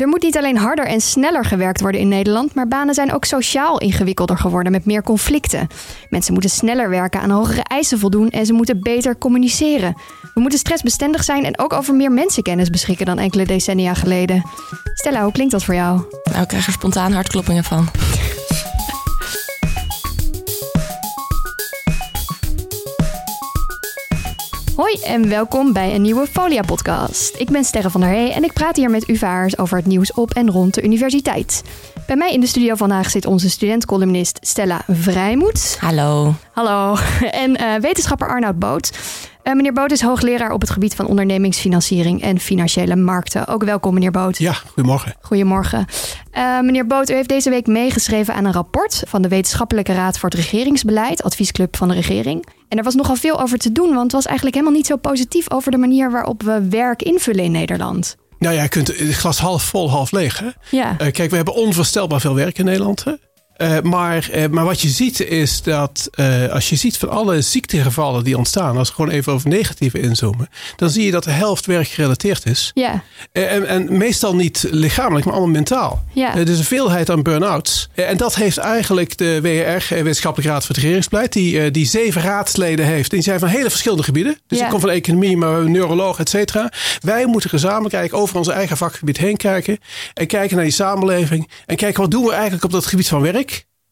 Er moet niet alleen harder en sneller gewerkt worden in Nederland, maar banen zijn ook sociaal ingewikkelder geworden met meer conflicten. Mensen moeten sneller werken, aan hogere eisen voldoen en ze moeten beter communiceren. We moeten stressbestendig zijn en ook over meer mensenkennis beschikken dan enkele decennia geleden. Stella, hoe klinkt dat voor jou? Nou, ik krijg er spontaan hartkloppingen van. Hoi en welkom bij een nieuwe Folia-podcast. Ik ben Sterre van der Hey en ik praat hier met UvA'ers over het nieuws op en rond de universiteit. Bij mij in de studio vandaag zit onze studentcolumnist Stella Vrijmoed. Hallo. Hallo. En uh, wetenschapper Arnoud Boot. Uh, meneer Boot is hoogleraar op het gebied van ondernemingsfinanciering en financiële markten. Ook welkom, meneer Boot. Ja, goedemorgen. Goedemorgen. Uh, meneer Boot, u heeft deze week meegeschreven aan een rapport van de Wetenschappelijke Raad voor het Regeringsbeleid, adviesclub van de regering. En er was nogal veel over te doen, want het was eigenlijk helemaal niet zo positief over de manier waarop we werk invullen in Nederland. Nou ja, je kunt het glas half vol, half leeg. Hè? Ja. Uh, kijk, we hebben onvoorstelbaar veel werk in Nederland. Hè? Uh, maar, uh, maar wat je ziet is dat uh, als je ziet van alle ziektegevallen die ontstaan, als we gewoon even over negatieve inzoomen, dan zie je dat de helft werkgerelateerd is. Ja. En, en, meestal niet lichamelijk, maar allemaal mentaal. Ja. dus een veelheid aan burn-outs. en dat heeft eigenlijk de WR, Wetenschappelijke Raad voor het Regeringsbeleid, die, die zeven raadsleden heeft. En die zijn van hele verschillende gebieden. Dus ik kom van economie, maar we hebben neuroloog, et cetera. Wij moeten gezamenlijk eigenlijk over ons eigen vakgebied heen kijken. En kijken naar die samenleving. En kijken wat doen we eigenlijk op dat gebied van werk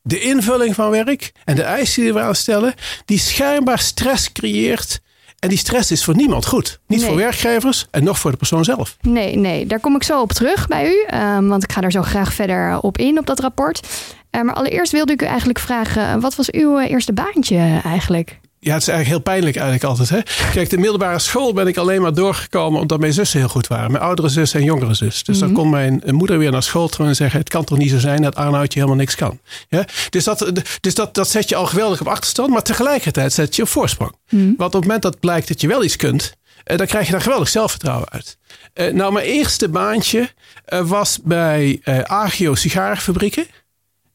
de invulling van werk en de eisen die we aanstellen, die schijnbaar stress creëert. En die stress is voor niemand goed. Niet Nee. voor werkgevers en nog voor de persoon zelf. Nee, nee, daar kom ik zo op terug bij u. um, want ik ga daar zo graag verder op in, op dat rapport. Uh, maar allereerst wilde ik u eigenlijk vragen: wat was uw uh, eerste baantje eigenlijk? Ja, het is eigenlijk heel pijnlijk eigenlijk altijd. Hè? Kijk, de middelbare school ben ik alleen maar doorgekomen omdat mijn zussen heel goed waren. Mijn oudere zus en jongere zus. Dus Mhm. dan kon mijn moeder weer naar school toe en zeggen... het kan toch niet zo zijn dat Arnoudje helemaal niks kan. Ja? Dus, dat, dus dat, dat zet je al geweldig op achterstand. Maar tegelijkertijd zet je op voorsprong. Mhm. Want op het moment dat blijkt dat je wel iets kunt... eh, dan krijg je daar geweldig zelfvertrouwen uit. Eh, nou, mijn eerste baantje eh, was bij Agio sigarenfabrieken eh,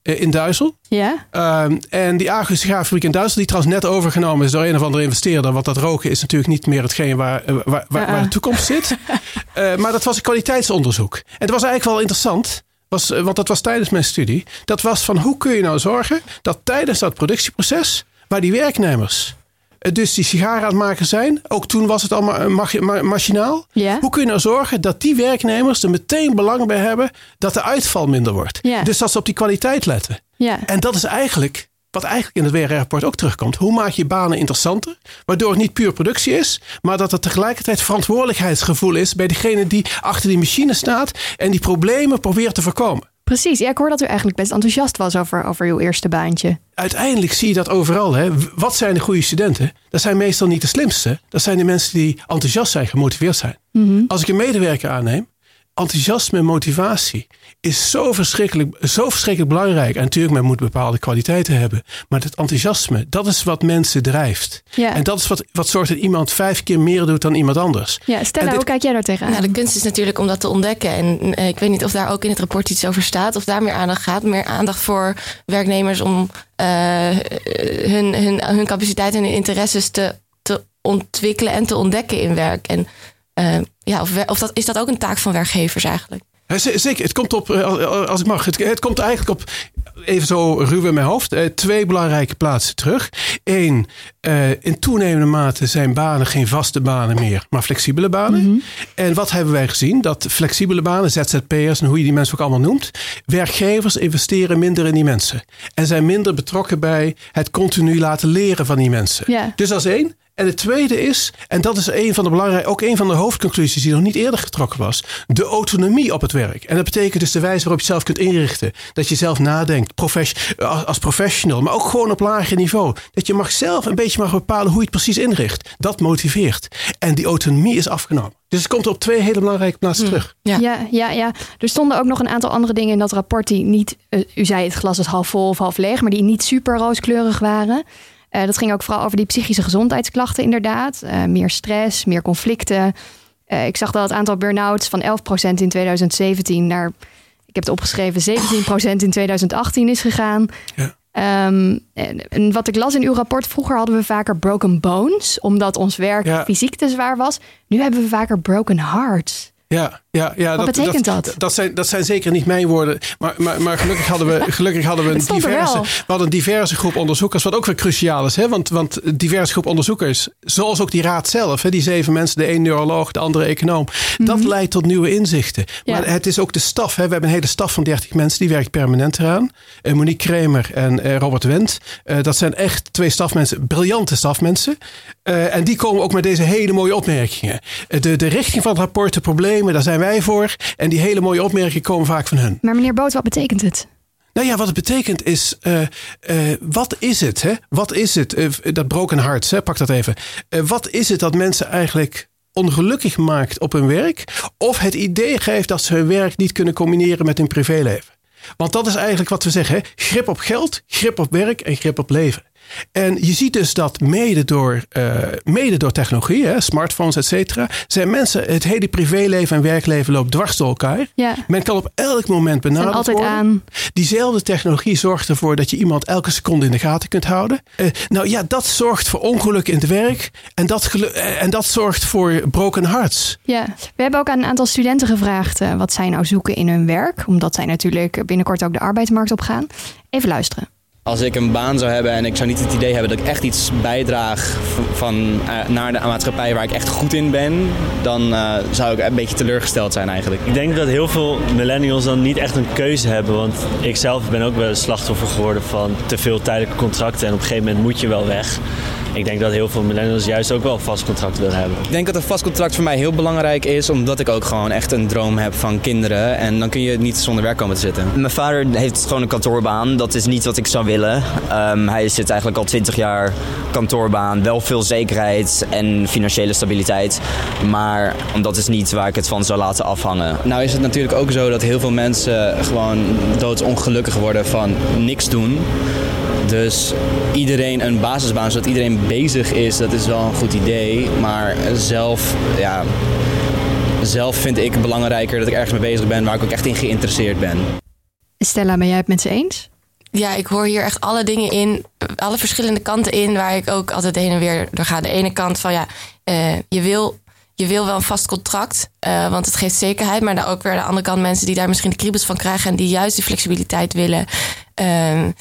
in Duizel. Ja, Um, en die Agro sigaarfabriek in Duitsland, die trouwens net overgenomen is door een of andere investeerder. Want dat roken is natuurlijk niet meer hetgeen waar, eh, waar, waar, waar de toekomst zit. uh, maar dat was een kwaliteitsonderzoek. En het was eigenlijk wel interessant. Was, want dat was tijdens mijn studie. Dat was van hoe kun je nou zorgen dat tijdens dat productieproces, waar die werknemers dus die sigaren aan het maken zijn. Ook toen was het allemaal mach machinaal. Hoe kun je nou zorgen dat die werknemers er meteen belang bij hebben dat de uitval minder wordt? Dus dat ze op die kwaliteit letten. ja. En dat is eigenlijk wat eigenlijk in het WRR-rapport ook terugkomt. Hoe maak je banen interessanter? Waardoor het niet puur productie is, maar dat er tegelijkertijd verantwoordelijkheidsgevoel is bij degene die achter die machine staat en die problemen probeert te voorkomen. Precies, ja, ik hoor dat u eigenlijk best enthousiast was over, over uw eerste baantje. Uiteindelijk zie je dat overal. Hè. Wat zijn de goede studenten? Dat zijn meestal niet de slimste. Dat zijn de mensen die enthousiast zijn, gemotiveerd zijn. Mm -hmm. Als ik een medewerker aanneem, enthousiasme en motivatie is zo verschrikkelijk, zo verschrikkelijk belangrijk. En natuurlijk, men moet bepaalde kwaliteiten hebben. Maar dat enthousiasme, dat is wat mensen drijft. Ja. En dat is wat, wat zorgt dat iemand vijf keer meer doet dan iemand anders. Ja, Stella, dit... hoe kijk jij daar tegenaan? Nou, de kunst is natuurlijk om dat te ontdekken. En uh, ik weet niet of daar ook in het rapport iets over staat. Of daar meer aandacht gaat. Meer aandacht voor werknemers om uh, hun, hun, hun capaciteit en hun interesses te, te ontwikkelen en te ontdekken in werk. En uh, ja, of, of dat, is dat ook een taak van werkgevers eigenlijk? Zeker, het komt op, als ik mag, het, het komt eigenlijk op, even zo ruw in mijn hoofd, twee belangrijke plaatsen terug. Eén, in toenemende mate zijn banen geen vaste banen meer, maar flexibele banen. Mhm. Mm -hmm. En wat hebben wij gezien? Dat flexibele banen, ZZP'ers en hoe je die mensen ook allemaal noemt, werkgevers investeren minder in die mensen. En zijn minder betrokken bij het continu laten leren van die mensen. Dus dat is één. En het tweede is, en dat is een van de belangrijke, ook een van de hoofdconclusies die nog niet eerder getrokken was, de autonomie op het werk. En dat betekent dus de wijze waarop je zelf kunt inrichten. Dat je zelf nadenkt, profes, als professional, maar ook gewoon op lager niveau. Dat je mag zelf een beetje mag bepalen hoe je het precies inricht. Dat motiveert. En die autonomie is afgenomen. Dus het komt op twee hele belangrijke plaatsen hmm. terug. Ja. ja, ja, ja. Er stonden ook nog een aantal andere dingen in dat rapport die niet, uh, u zei het glas is half vol of half leeg, maar die niet super rooskleurig waren. Uh, dat ging ook vooral over die psychische gezondheidsklachten, inderdaad. Uh, meer stress, meer conflicten. Uh, ik zag dat het aantal burn-outs van 11% in 2017 naar, ik heb het opgeschreven, 17% in 2018 is gegaan. Ja. Um, en, en, wat ik las in uw rapport, vroeger hadden we vaker broken bones, omdat ons werk Ja. fysiek te zwaar was. Nu hebben we vaker broken hearts. Ja, ja, ja, Wat dat, betekent dat? Dat, zijn, dat zijn zeker niet mijn woorden. Maar, maar, maar gelukkig hadden we, gelukkig hadden we een er diverse, we hadden een diverse groep onderzoekers. Wat ook weer cruciaal is. Hè? Want, want een diverse groep onderzoekers, zoals ook die raad zelf. Hè? Die zeven mensen, de een neuroloog, de andere econoom. Dat leidt tot nieuwe inzichten. Mhm. Ja. Maar het is ook de staf. Hè? We hebben een hele staf van 30 mensen. Die werkt permanent eraan. Eh, Monique Kremer en eh, Robert Wendt. Eh, dat zijn echt twee stafmensen. Briljante stafmensen. En die komen ook met deze hele mooie opmerkingen. De, de richting van het rapport, de problemen, daar zijn wij voor. En die hele mooie opmerkingen komen vaak van hun. Maar meneer Boot, wat betekent het? Nou ja, wat het betekent is, eh, eh, wat is het? Hè? Wat is het? Eh, dat broken hearts, hè? pak dat even. Wat is het dat mensen eigenlijk ongelukkig maakt op hun werk? Of het idee geeft dat ze hun werk niet kunnen combineren met hun privéleven? Want dat is eigenlijk wat we zeggen. Hè? Grip op geld, grip op werk en grip op leven. En je ziet dus dat mede door, eh, mede door technologie, hè, smartphones, et cetera, zijn mensen, het hele privéleven en werkleven loopt dwars door elkaar. Ja. Men kan op elk moment Zijn benaderd altijd worden. aan. Diezelfde technologie zorgt ervoor dat je iemand elke seconde in de gaten kunt houden. Eh, nou ja, dat zorgt voor ongeluk in het werk. En dat, eh, en dat zorgt voor broken hearts. Ja, we hebben ook aan een aantal studenten gevraagd wat zij nou zoeken in hun werk. Omdat zij natuurlijk binnenkort ook de arbeidsmarkt op gaan. Even luisteren. Als ik een baan zou hebben en ik zou niet het idee hebben dat ik echt iets bijdraag van, eh, naar de maatschappij waar ik echt goed in ben, dan eh, zou ik een beetje teleurgesteld zijn eigenlijk. Ik denk dat heel veel millennials dan niet echt een keuze hebben. Want ik zelf ben ook wel slachtoffer geworden van te veel tijdelijke contracten. En op een gegeven moment moet je wel weg. Ik denk dat heel veel millennials juist ook wel een vast contract willen hebben. Ik denk dat een vast contract voor mij heel belangrijk is, omdat ik ook gewoon echt een droom heb van kinderen. En dan kun je niet zonder werk komen te zitten. Mijn vader heeft gewoon een kantoorbaan. Dat is niet wat ik zou willen. Ehm, hij zit eigenlijk al 20 jaar kantoorbaan. Wel veel zekerheid en financiële stabiliteit. Maar dat is niet waar ik het van zou laten afhangen. Nou is het natuurlijk ook zo dat heel veel mensen gewoon doodsongelukkig worden van niks doen. Dus iedereen een basisbaan, zodat iedereen bezig is, dat is wel een goed idee. Maar zelf, ja, zelf vind ik het belangrijker dat ik ergens mee bezig ben waar ik ook echt in geïnteresseerd ben. Stella, ben jij het met ze eens? Ja, ik hoor hier echt alle dingen in, alle verschillende kanten in, waar ik ook altijd heen en weer door ga. De ene kant van ja, eh, je, wil, je wil wel een vast contract, eh, want het geeft zekerheid. Maar dan ook weer de andere kant mensen die daar misschien de kriebels van krijgen en die juist die flexibiliteit willen. Ehm,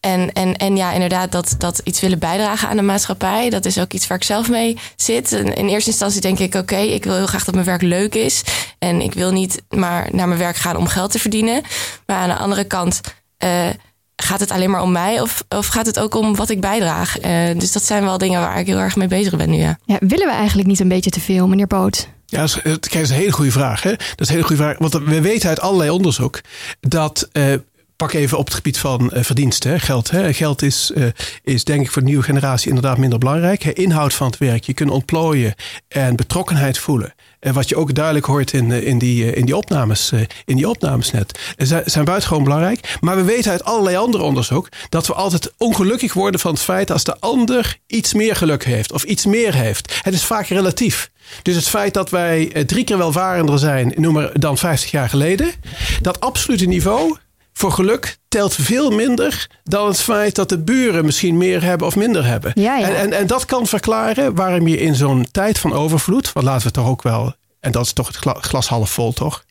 en, en, en ja, inderdaad, dat, dat iets willen bijdragen aan de maatschappij. Dat is ook iets waar ik zelf mee zit. En in eerste instantie denk ik, oké, ik wil heel graag dat mijn werk leuk is. En ik wil niet maar naar mijn werk gaan om geld te verdienen. Maar aan de andere kant eh, gaat het alleen maar om mij? Of, of gaat het ook om wat ik bijdraag? Eh, dus dat zijn wel dingen waar ik heel erg mee bezig ben nu, ja. Ja, willen we eigenlijk niet een beetje te veel, meneer Boot? Ja, dat is, kijk, dat is een hele goede vraag. Hè? Dat is een hele goede vraag. Want we weten uit allerlei onderzoek dat. eh, pak even op het gebied van eh, verdiensten, geld. Hè. Geld is, eh, is denk ik voor de nieuwe generatie inderdaad minder belangrijk. Inhoud van het werk, je kunt ontplooien en betrokkenheid voelen. En wat je ook duidelijk hoort in, eh, in, die, in, die, opnames, in die opnames net. Zijn, buitengewoon belangrijk. Maar we weten uit allerlei andere onderzoek dat we altijd ongelukkig worden van het feit als de ander iets meer geluk heeft of iets meer heeft. Het is vaak relatief. Dus het feit dat wij drie keer welvarender zijn, noem maar dan 50 jaar geleden, dat absolute niveau voor geluk telt veel minder dan het feit dat de buren misschien meer hebben of minder hebben. Ja, ja. En, en, en dat kan verklaren waarom je in zo'n tijd van overvloed, want laten we toch ook wel, en dat is toch het gla- glas half vol toch?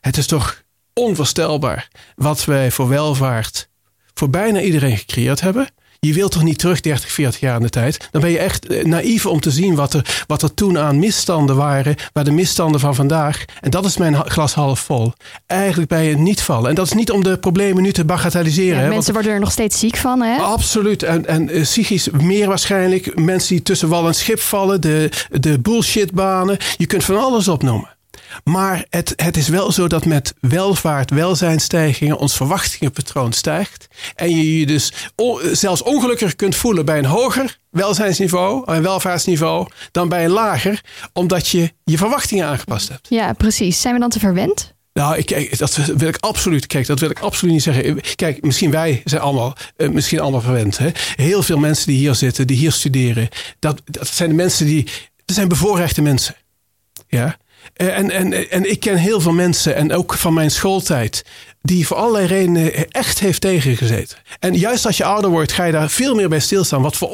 Het is toch onvoorstelbaar wat wij voor welvaart voor bijna iedereen gecreëerd hebben. Je wilt toch niet terug 30, 40 jaar in de tijd? Dan ben je echt eh, naïef om te zien wat er, wat er toen aan misstanden waren. Waar de misstanden van vandaag. En dat is mijn glas half vol. Eigenlijk bij je niet vallen. En dat is niet om de problemen nu te bagatelliseren. Ja, hè, mensen worden er nog steeds ziek van, hè? Absoluut. En, en eh, psychisch meer waarschijnlijk. Mensen die tussen wal en schip vallen. De, de bullshitbanen. Je kunt van alles opnoemen. Maar het, het is wel zo dat met welvaart, welzijnstijgingen ons verwachtingenpatroon stijgt. En je je dus zelfs ongelukkiger kunt voelen bij een hoger welzijnsniveau en welvaartsniveau dan bij een lager, omdat je je verwachtingen aangepast hebt. Ja, precies. Zijn we dan te verwend? Nou, ik, dat wil ik absoluut. Kijk, dat wil ik absoluut niet zeggen. Kijk, misschien wij zijn allemaal, eh, misschien allemaal verwend. Hè? Heel veel mensen die hier zitten, die hier studeren, dat, dat zijn de mensen die. Dat zijn bevoorrechte mensen. Ja. Eh, en, en, en ik ken heel veel mensen, en ook van mijn schooltijd, die voor allerlei redenen echt heeft tegengezeten. En juist als je ouder wordt, ga je daar veel meer bij stilstaan. Wat voor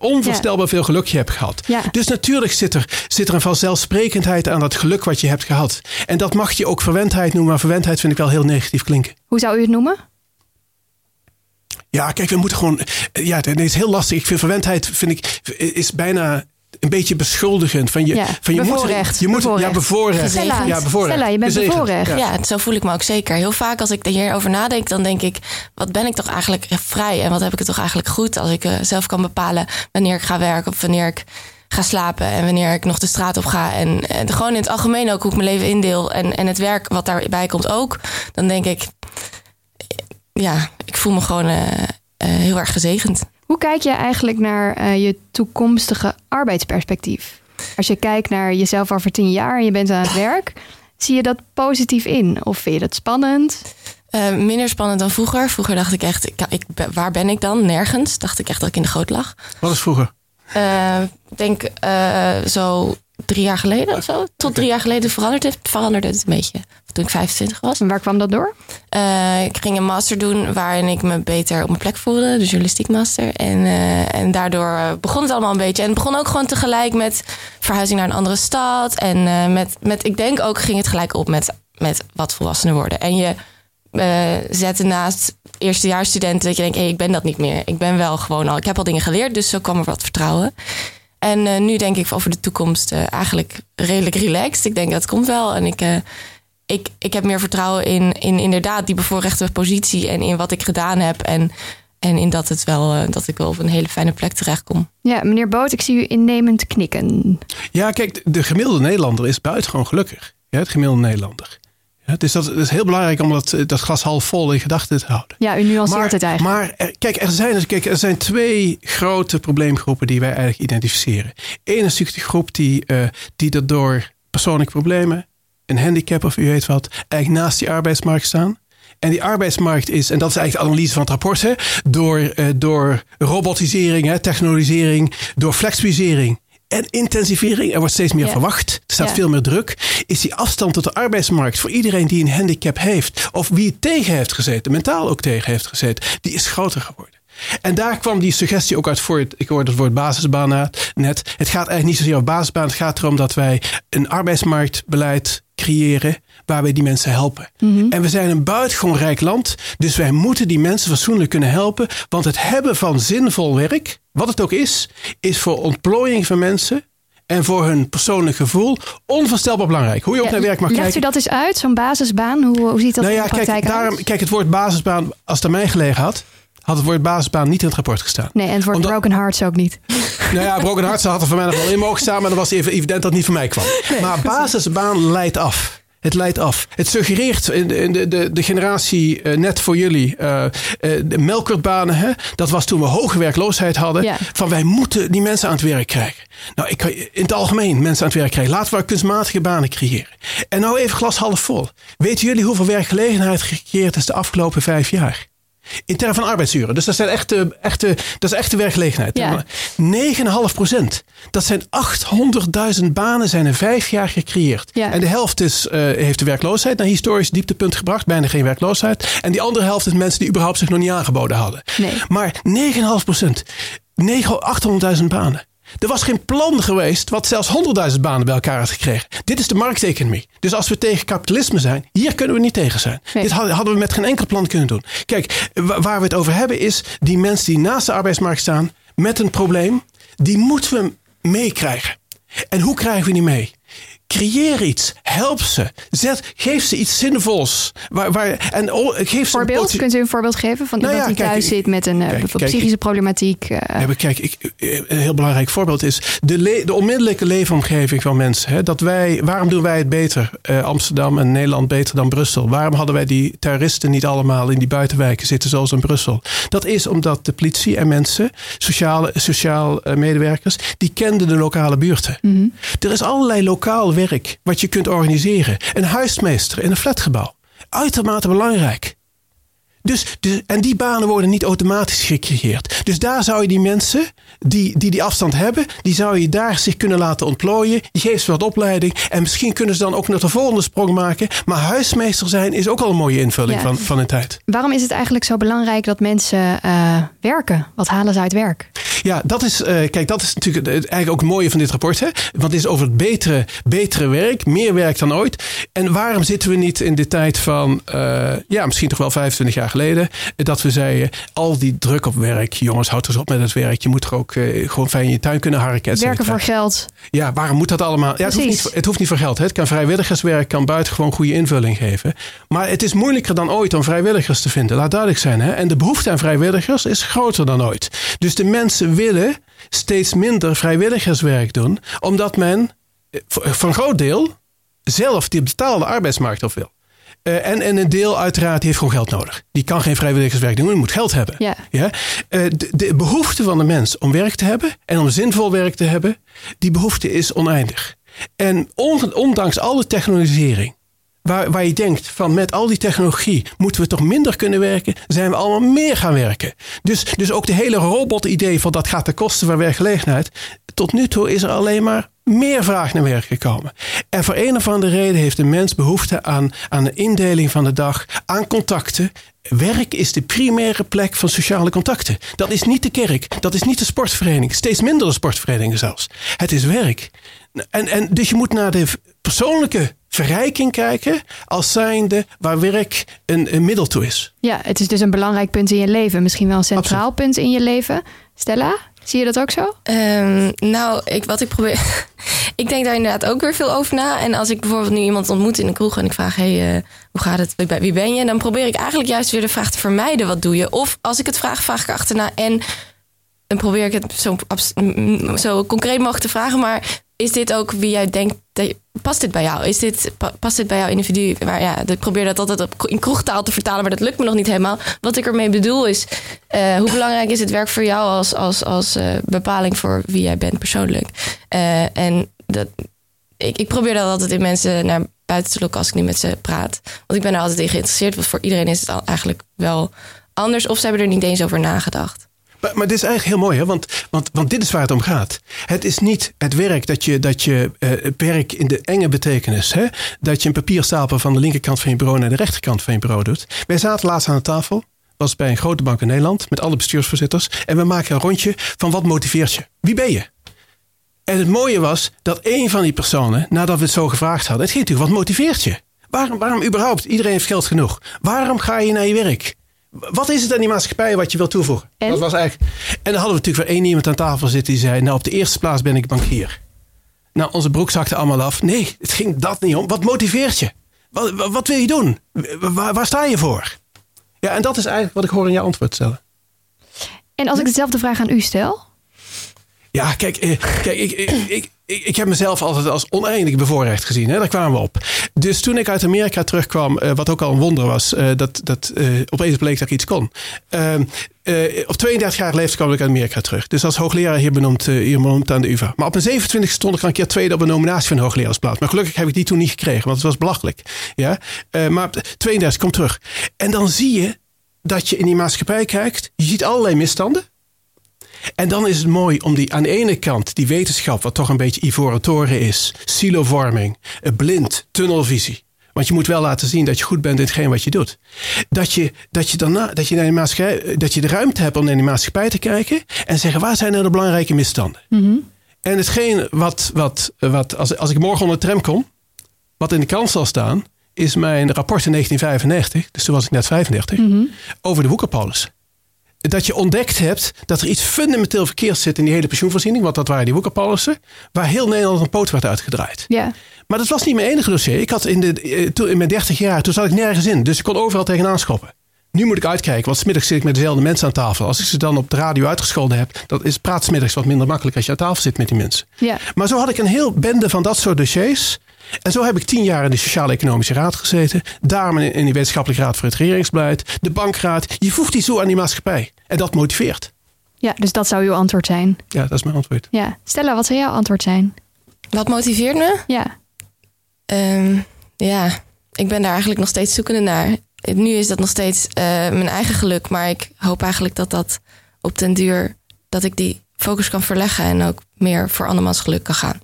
onvoorstelbaar veel geluk je hebt gehad. Ja. Dus natuurlijk zit er, zit er een vanzelfsprekendheid aan dat geluk wat je hebt gehad. En dat mag je ook verwendheid noemen, maar verwendheid vind ik wel heel negatief klinken. Hoe zou u het noemen? Ja, kijk, we moeten gewoon. Ja, het is heel lastig. Ik vind verwendheid, vind ik, is bijna een beetje beschuldigend. Van je, Ja, van je bevoorrecht, moet, je moet, bevoorrecht. Ja, bevoorrecht. Stella, ja, bevoorrecht. Stella, je bent Gezegend. bevoorrecht. Ja. Ja, zo voel ik me ook zeker. Heel vaak als ik hierover nadenk, dan denk ik... wat ben ik toch eigenlijk vrij en wat heb ik het toch eigenlijk goed... als ik eh, zelf kan bepalen wanneer ik ga werken... of wanneer ik ga slapen en wanneer ik nog de straat op ga. En, en gewoon in het algemeen ook hoe ik mijn leven indeel... en, en het werk wat daarbij komt ook. Dan denk ik, ja, ik voel me gewoon eh, eh, heel erg gezegend. Hoe kijk je eigenlijk naar eh, je toekomstige arbeidsperspectief? Als je kijkt naar jezelf over tien jaar en je bent aan het werk, zie je dat positief in? Of vind je dat spannend? Eh, minder spannend dan vroeger. Vroeger dacht ik echt, ik, ik, waar ben ik dan? Nergens. Dacht ik echt dat ik in de goot lag. Wat is vroeger? Eh, Ik denk eh, zo drie jaar geleden of zo. Tot drie jaar geleden veranderde het, veranderde het een beetje. Toen ik 25 was. En waar kwam dat door? Eh, ik ging een master doen waarin ik me beter op mijn plek voelde. De journalistiek master. En, eh, en daardoor eh, begon het allemaal een beetje. En het begon ook gewoon tegelijk met verhuizing naar een andere stad. En eh, met, met, ik denk ook ging het gelijk op met, met wat volwassener worden. En je eh zette naast eerstejaarsstudenten dat je denkt... Hey, ik ben dat niet meer. Ik ben wel gewoon al... Ik heb al dingen geleerd, dus zo kwam er wat vertrouwen. En eh, nu denk ik over de toekomst eh, eigenlijk redelijk relaxed. Ik denk dat komt wel. En ik, eh, ik, ik heb meer vertrouwen in, in inderdaad die bevoorrechte positie en in wat ik gedaan heb. En, en in dat, het wel, eh, dat ik wel op een hele fijne plek terechtkom. Ja, meneer Boot, ik zie u innemend knikken. Ja, kijk, de gemiddelde Nederlander is buitengewoon gelukkig. Ja, het gemiddelde Nederlander. Dus dat, dat is heel belangrijk om dat, dat glas half vol in gedachten te houden. Ja, u nuanceert Maar, het eigenlijk. maar er- kijk, er zijn, kijk, er zijn twee grote probleemgroepen die wij eigenlijk identificeren. Eén is natuurlijk de groep die, eh die er door persoonlijke problemen, een handicap of u weet wat, eigenlijk naast die arbeidsmarkt staan. En die arbeidsmarkt is, en dat is eigenlijk de analyse van het rapport, hè, door, eh, door robotisering, hè, technologisering, door flexibilisering en intensivering, er wordt steeds meer Ja. verwacht, er staat Ja. veel meer druk, is die afstand tot de arbeidsmarkt voor iedereen die een handicap heeft, of wie het tegen heeft gezeten, mentaal ook tegen heeft gezeten, die is groter geworden. En daar kwam die suggestie ook uit voort. Ik hoorde het woord basisbaan net. Het gaat eigenlijk niet zozeer over basisbaan. Het gaat erom dat wij een arbeidsmarktbeleid creëren waar wij die mensen helpen. En we zijn een buitengewoon rijk land. Dus wij moeten die mensen fatsoenlijk kunnen helpen. Want het hebben van zinvol werk, wat het ook is, is voor ontplooiing van mensen en voor hun persoonlijk gevoel onvoorstelbaar belangrijk. Hoe je ook Ja, naar werk mag Legt kijken. u dat eens uit, zo'n basisbaan? Hoe, hoe ziet dat Nou in de praktijk kijk, daarom, uit? kijk, het woord basisbaan, als het aan mij gelegen had, had het woord basisbaan niet in het rapport gestaan. Nee, en het wordt Omdat- broken hearts ook niet. Nou ja, Broken Hearts had er voor mij nog wel in mogen staan, maar dan was het even evident dat het niet van mij kwam. maar basisbaan leidt af. Het leidt af. Het suggereert in de, in de, de, de generatie eh, net voor jullie, eh, de melkertbanen, hè, dat was toen we hoge werkloosheid hadden, Ja. van wij moeten die mensen aan het werk krijgen. Nou, ik in het algemeen mensen aan het werk krijgen. Laten we kunstmatige banen creëren. En nou even glas half vol. Weten jullie hoeveel werkgelegenheid gecreëerd is de afgelopen vijf jaar? In termen van arbeidsuren. Dus dat, zijn echte, echte, dat is echte werkgelegenheid. Ja. 9,5 procent. Dat zijn 800.000 banen zijn in vijf jaar gecreëerd. Ja. En de helft is, eh, heeft de werkloosheid naar historisch dieptepunt gebracht. Bijna geen werkloosheid. En die andere helft is mensen die überhaupt zich nog niet aangeboden hadden. Nee. Maar 9,5 procent. 800.000 banen. Er was geen plan geweest wat zelfs 100.000 banen bij elkaar had gekregen. Dit is de markteconomie. Dus als we tegen kapitalisme zijn, hier kunnen we niet tegen zijn. Nee. Dit hadden we met geen enkel plan kunnen doen. Kijk, wa- waar we het over hebben is die mensen die naast de arbeidsmarkt staan met een probleem, die moeten we meekrijgen. En hoe krijgen we die mee? Creëer iets. Help ze. Zet, geef ze iets zinvols. Waar, waar, en oh, geef ze een Voorbeeld, kunt u een voorbeeld geven van Nou iemand ja, die kijk, thuis ik- zit met een eh, kijk, bijvoorbeeld kijk, psychische problematiek? eh, Ja, kijk, ik, een heel belangrijk voorbeeld is de, le- de onmiddellijke leefomgeving van mensen. Hè? Dat wij, waarom doen wij het beter, eh, Amsterdam en Nederland, beter dan Brussel? Waarom hadden wij die terroristen niet allemaal in die buitenwijken zitten zoals in Brussel? Dat is omdat de politie en mensen, sociale, sociaal medewerkers, die kenden de lokale buurten. Er is allerlei lokaal werk wat je kunt organiseren. Een huismeester in een flatgebouw. Uitermate belangrijk. Dus, dus, en die banen worden niet automatisch gecreëerd. Dus daar zou je die mensen die, die die afstand hebben, die zou je daar zich kunnen laten ontplooien. Je geeft ze wat opleiding en misschien kunnen ze dan ook nog de volgende sprong maken. Maar huismeester zijn is ook al een mooie invulling van, van hun tijd. Waarom is het eigenlijk zo belangrijk dat mensen uh, werken? Wat halen ze uit werk? Ja, dat is, uh, kijk, dat is natuurlijk eigenlijk ook het mooie van dit rapport. Hè? Want het is over het betere, betere werk, meer werk dan ooit. En waarom zitten we niet in de tijd van, uh, ja, misschien toch wel 25 jaar geleden, dat we zeiden: al die druk op werk, jongens, houd eens op met het werk. Je moet er ook uh, gewoon fijn in je tuin kunnen harken. Werken voor geld. Ja, waarom moet dat allemaal? Ja, het, hoeft niet, het hoeft niet voor geld. Hè? Het kan vrijwilligerswerk, kan buitengewoon goede invulling geven. Maar het is moeilijker dan ooit om vrijwilligers te vinden. Laat duidelijk zijn. Hè? En de behoefte aan vrijwilligers is groter dan ooit. Dus de mensen willen steeds minder vrijwilligerswerk doen, omdat men eh, voor een groot deel zelf die betaalde arbeidsmarkt op wil. Uh, en, en een deel uiteraard heeft gewoon geld nodig. Die kan geen vrijwilligerswerk doen, die moet geld hebben. Ja. Ja? Uh, de, de, behoefte van de mens om werk te hebben en om zinvol werk te hebben, die behoefte is oneindig. En on, ondanks alle technologisering, waar, waar je denkt van met al die technologie moeten we toch minder kunnen werken, zijn we allemaal meer gaan werken. Dus, dus ook de hele robot-idee van dat gaat ten koste van werkgelegenheid. Tot nu toe is er alleen maar meer vraag naar werk gekomen. En voor een of andere reden heeft de mens behoefte aan, aan een indeling van de dag, aan contacten. Werk is de primaire plek van sociale contacten. Dat is niet de kerk, dat is niet de sportvereniging, steeds minder de sportverenigingen zelfs. Het is werk. En, en dus je moet naar de persoonlijke verrijking kijken als zijnde waar werk een, een middel toe is. Ja, het is dus een belangrijk punt in je leven. Misschien wel een centraal Absoluut. punt in je leven. Stella, zie je dat ook zo? Um, nou, ik, wat ik probeer... ik denk daar inderdaad ook weer veel over na. En als ik bijvoorbeeld nu iemand ontmoet in de kroeg en ik vraag... hey, uh, hoe gaat het? Wie ben je? Dan probeer ik eigenlijk juist weer de vraag te vermijden. Wat doe je? Of als ik het vraag, vraag ik achterna en... Dan probeer ik het zo, zo concreet mogelijk te vragen. Maar is dit ook wie jij denkt past dit bij jou? Is dit, past dit bij jouw individu? Maar ja, ik probeer dat altijd in kroegtaal te vertalen, maar dat lukt me nog niet helemaal. Wat ik ermee bedoel is, uh, hoe belangrijk is het werk voor jou als, als, als uh, bepaling voor wie jij bent persoonlijk? Uh, en dat, ik, ik probeer dat altijd in mensen naar buiten te lokken als ik niet met ze praat. Want ik ben er altijd in geïnteresseerd, want voor iedereen is het eigenlijk wel anders. Of ze hebben er niet eens over nagedacht. Maar, dit is eigenlijk heel mooi, hè? Want, want, want dit is waar het om gaat. Het is niet het werk dat je, dat je uh, werk in de enge betekenis, hè? dat je een papierstapel van de linkerkant van je bureau naar de rechterkant van je bureau doet. Wij zaten laatst aan de tafel, was bij een grote bank in Nederland, met alle bestuursvoorzitters. En we maken een rondje van wat motiveert je? Wie ben je? En het mooie was dat een van die personen, nadat we het zo gevraagd hadden, het ging natuurlijk, wat motiveert je? Waarom, waarom überhaupt? Iedereen heeft geld genoeg. Waarom ga je naar je werk? Wat is het aan die maatschappij wat je wil toevoegen? En? Dat was eigenlijk... en dan hadden we natuurlijk weer één iemand aan tafel zitten die zei: Nou, op de eerste plaats ben ik bankier. Nou, onze broek zakte allemaal af. Nee, het ging dat niet om. Wat motiveert je? Wat, wat wil je doen? Waar, waar, sta je voor? Ja, en dat is eigenlijk wat ik hoor in je antwoord stellen. En als ik dezelfde vraag aan u stel? Ja, kijk, eh, kijk ik, ik, ik, ik, heb mezelf altijd als oneindig bevoorrecht gezien. Hè? Daar kwamen we op. Dus toen ik uit Amerika terugkwam, uh, wat ook al een wonder was, uh, dat, dat uh, opeens bleek dat ik iets kon. Ehm, op 32 jaar leeftijd kwam ik uit Amerika terug. Dus als hoogleraar hier benoemd, hier benoemd aan de UvA. Maar op mijn 27 stond ik een keer tweede op een nominatie van hoogleraarsplaats. Maar gelukkig heb ik die toen niet gekregen, want het was belachelijk. Ja? maar 32, kom terug. En dan zie je dat je in die maatschappij kijkt. Je ziet allerlei misstanden. En dan is het mooi om die aan de ene kant die wetenschap, wat toch een beetje ivoren toren is, silovorming, blind, tunnelvisie. Want je moet wel laten zien dat je goed bent in hetgeen wat je doet. Dat je, dat je, daarna, dat je, naar de, maatschappij, dat je de ruimte hebt om naar die maatschappij te kijken en zeggen waar zijn nou de belangrijke misstanden. Mm -hmm. En hetgeen wat, wat, wat als, als ik morgen onder de tram kom, wat in de krant zal staan, is mijn rapport in 1995, dus toen was ik net 35, mm -hmm. over de woekerpolis dat je ontdekt hebt dat er iets fundamenteel verkeerd zit in die hele pensioenvoorziening. Want dat waren die woekerpolissen. Waar heel Nederland een poot werd uitgedraaid. Ja. Maar dat was niet mijn enige dossier. Ik had in, de, in mijn 30 jaar, toen zat ik nergens in. Dus ik kon overal tegenaan schoppen. Nu moet ik uitkijken, want smiddags zit ik met dezelfde mensen aan tafel. Als ik ze dan op de radio uitgescholden heb, dan is praat smiddags wat minder makkelijk als je aan tafel zit met die mensen. Ja. Maar zo had ik een heel bende van dat soort dossiers. En zo heb ik tien jaar in de Sociaal-Economische Raad gezeten. Daarom in de Wetenschappelijke Raad voor het Regeringsbeleid. De Bankraad. Je voegt die zo aan die maatschappij. En dat motiveert. Ja, dus dat zou uw antwoord zijn. Ja, dat is mijn antwoord. Ja. Stella, wat zou jouw antwoord zijn? Wat motiveert me? Ja. Um, ja, ik ben daar eigenlijk nog steeds zoekende naar. nu is dat nog steeds uh, mijn eigen geluk. Maar ik hoop eigenlijk dat dat op den duur... dat ik die focus kan verleggen... en ook meer voor andermans geluk kan gaan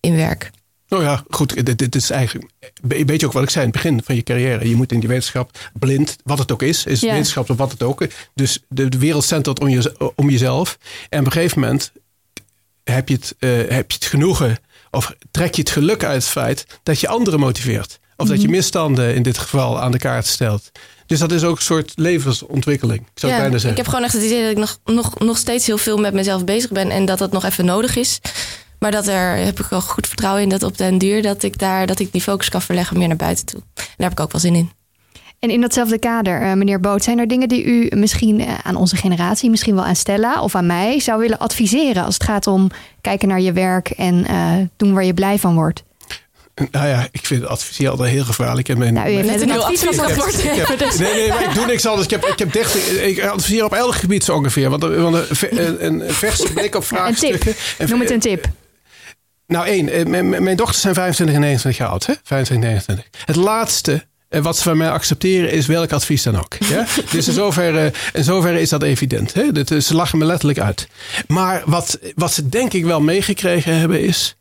in werk. Nou ja, goed. Dit, dit is eigenlijk een beetje ook wat ik zei in het begin van je carrière. Je moet in die wetenschap blind, wat het ook is, is wetenschap of wat het ook is. Dus de, de wereld centert om, je, om jezelf. En op een gegeven moment heb je, het, uh, heb je het genoegen of trek je het geluk uit het feit dat je anderen motiveert. Of dat je mhm. misstanden in dit geval aan de kaart stelt. Dus dat is ook een soort levensontwikkeling. Ik zou ja, bijna zeggen. Ik heb gewoon echt het idee dat ik nog, nog, nog steeds heel veel met mezelf bezig ben. En dat dat nog even nodig is. Maar dat er heb ik wel goed vertrouwen in dat op den duur dat ik daar dat ik die focus kan verleggen meer naar buiten toe. En daar heb ik ook wel zin in. En in datzelfde kader, uh, meneer Boot, zijn er dingen die u misschien uh, aan onze generatie, misschien wel aan Stella of aan mij, zou willen adviseren als het gaat om kijken naar je werk en uh, doen waar je blij van wordt? Nou ja, ik vind adviseer altijd heel gevaarlijk. En mijn, nou, u heeft net een adviesrapport. Nee, nee, maar ik doe niks anders. Ik heb, ik heb 30, ik adviseer op elk gebied zo ongeveer. Want, want een, een verse blik op vraagstukken. Een tip, noem het een tip. Nou, één. Mijn, mijn dochters zijn 25 en 29 jaar oud. Hè? 25 en 29. Het laatste wat ze van mij accepteren is welk advies dan ook. Ja? dus in zoverre, in zoverre is dat evident. Hè? Dat, ze lachen me letterlijk uit. Maar wat, wat ze denk ik wel meegekregen hebben is...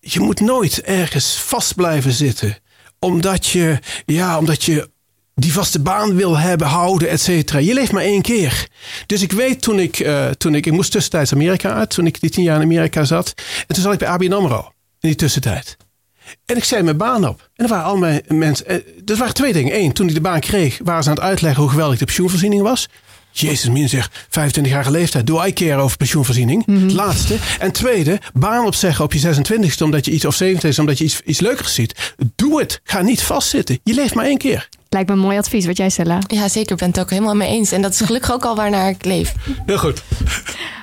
je moet nooit ergens vast blijven zitten. Omdat je, ja, omdat je die vaste baan wil hebben, houden, et cetera. Je leeft maar één keer. Dus ik weet toen ik, uh, toen ik, ik moest tussentijds Amerika uit, toen ik die tien jaar in Amerika zat. En toen zat ik bij ABN AMRO in die tussentijd. En ik zei mijn baan op. En er waren al mijn mensen. Er eh, waren twee dingen. Eén, toen ik de baan kreeg, waren ze aan het uitleggen hoe geweldig de pensioenvoorziening was. Jezus, min zeg, 25 jaar leeftijd. Doe I care over pensioenvoorziening. Mm Laatste. En tweede, baan opzeggen op je 26ste omdat je iets, of 27 omdat je iets, iets leukers ziet. Doe het. Ga niet vastzitten. Je leeft maar één keer. Lijkt me een mooi advies wat jij Stella. Ja, zeker. Ik ben het ook helemaal mee eens. En dat is gelukkig ook al waarnaar ik leef. Heel goed.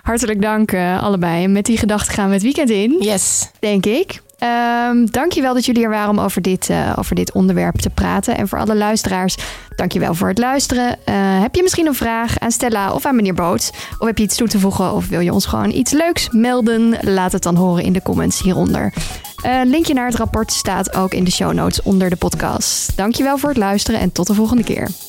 Hartelijk dank uh, allebei. En met die gedachte gaan we het weekend in. Yes. Denk ik. Um, dankjewel dat jullie er waren om over dit, uh, over dit onderwerp te praten. En voor alle luisteraars, dankjewel voor het luisteren. Uh, heb je misschien een vraag aan Stella of aan meneer Boot? Of heb je iets toe te voegen of wil je ons gewoon iets leuks melden? Laat het dan horen in de comments hieronder. Een uh, linkje naar het rapport staat ook in de show notes onder de podcast. Dankjewel voor het luisteren en tot de volgende keer.